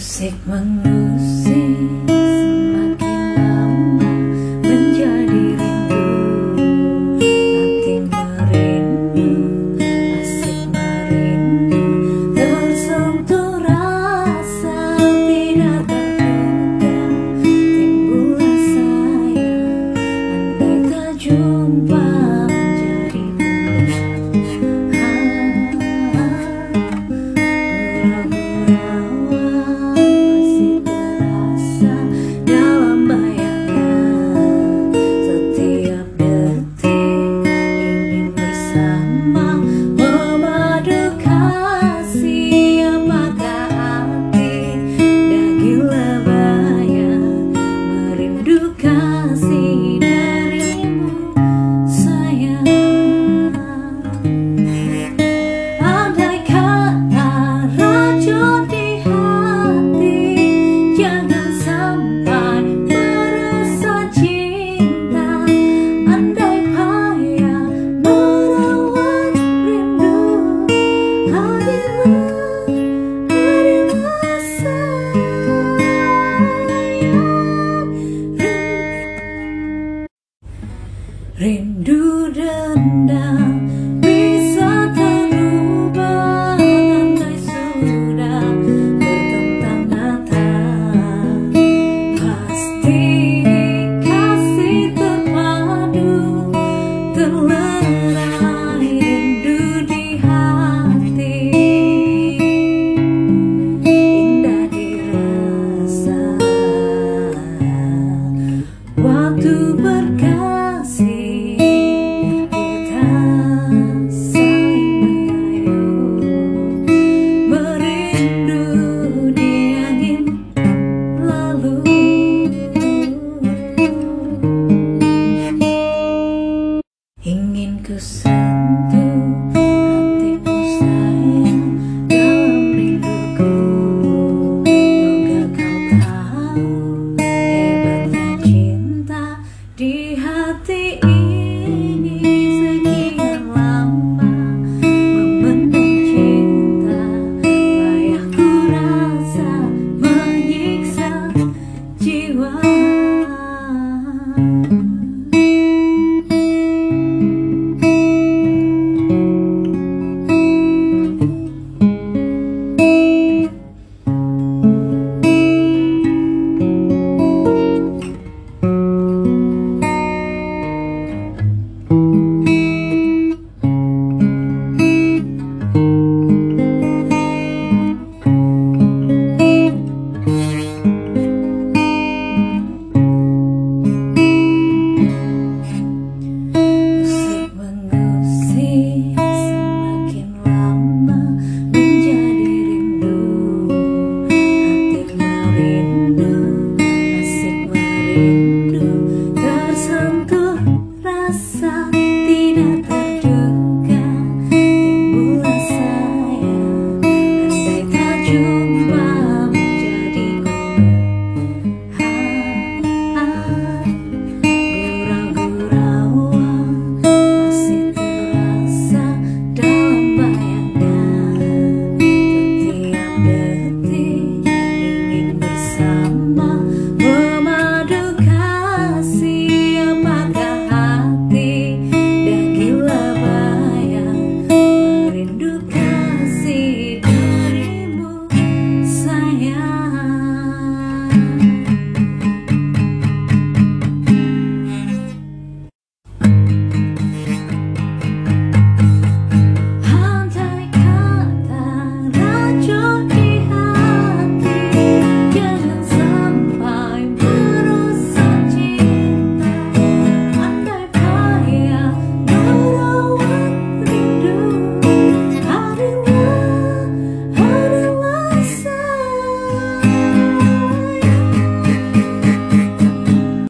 Musik mengusik semakin lama menjadi rindu. Batin merindu, asik merindu. Tersentuh rasa tidak terduga Timbul sayang, andai tak jumpa. rindu dendam bisa terubah tandai sudah bertentangan pasti kasih terpadu terlena rindu di hati. Indah dirasa waktu berkata ku sentuh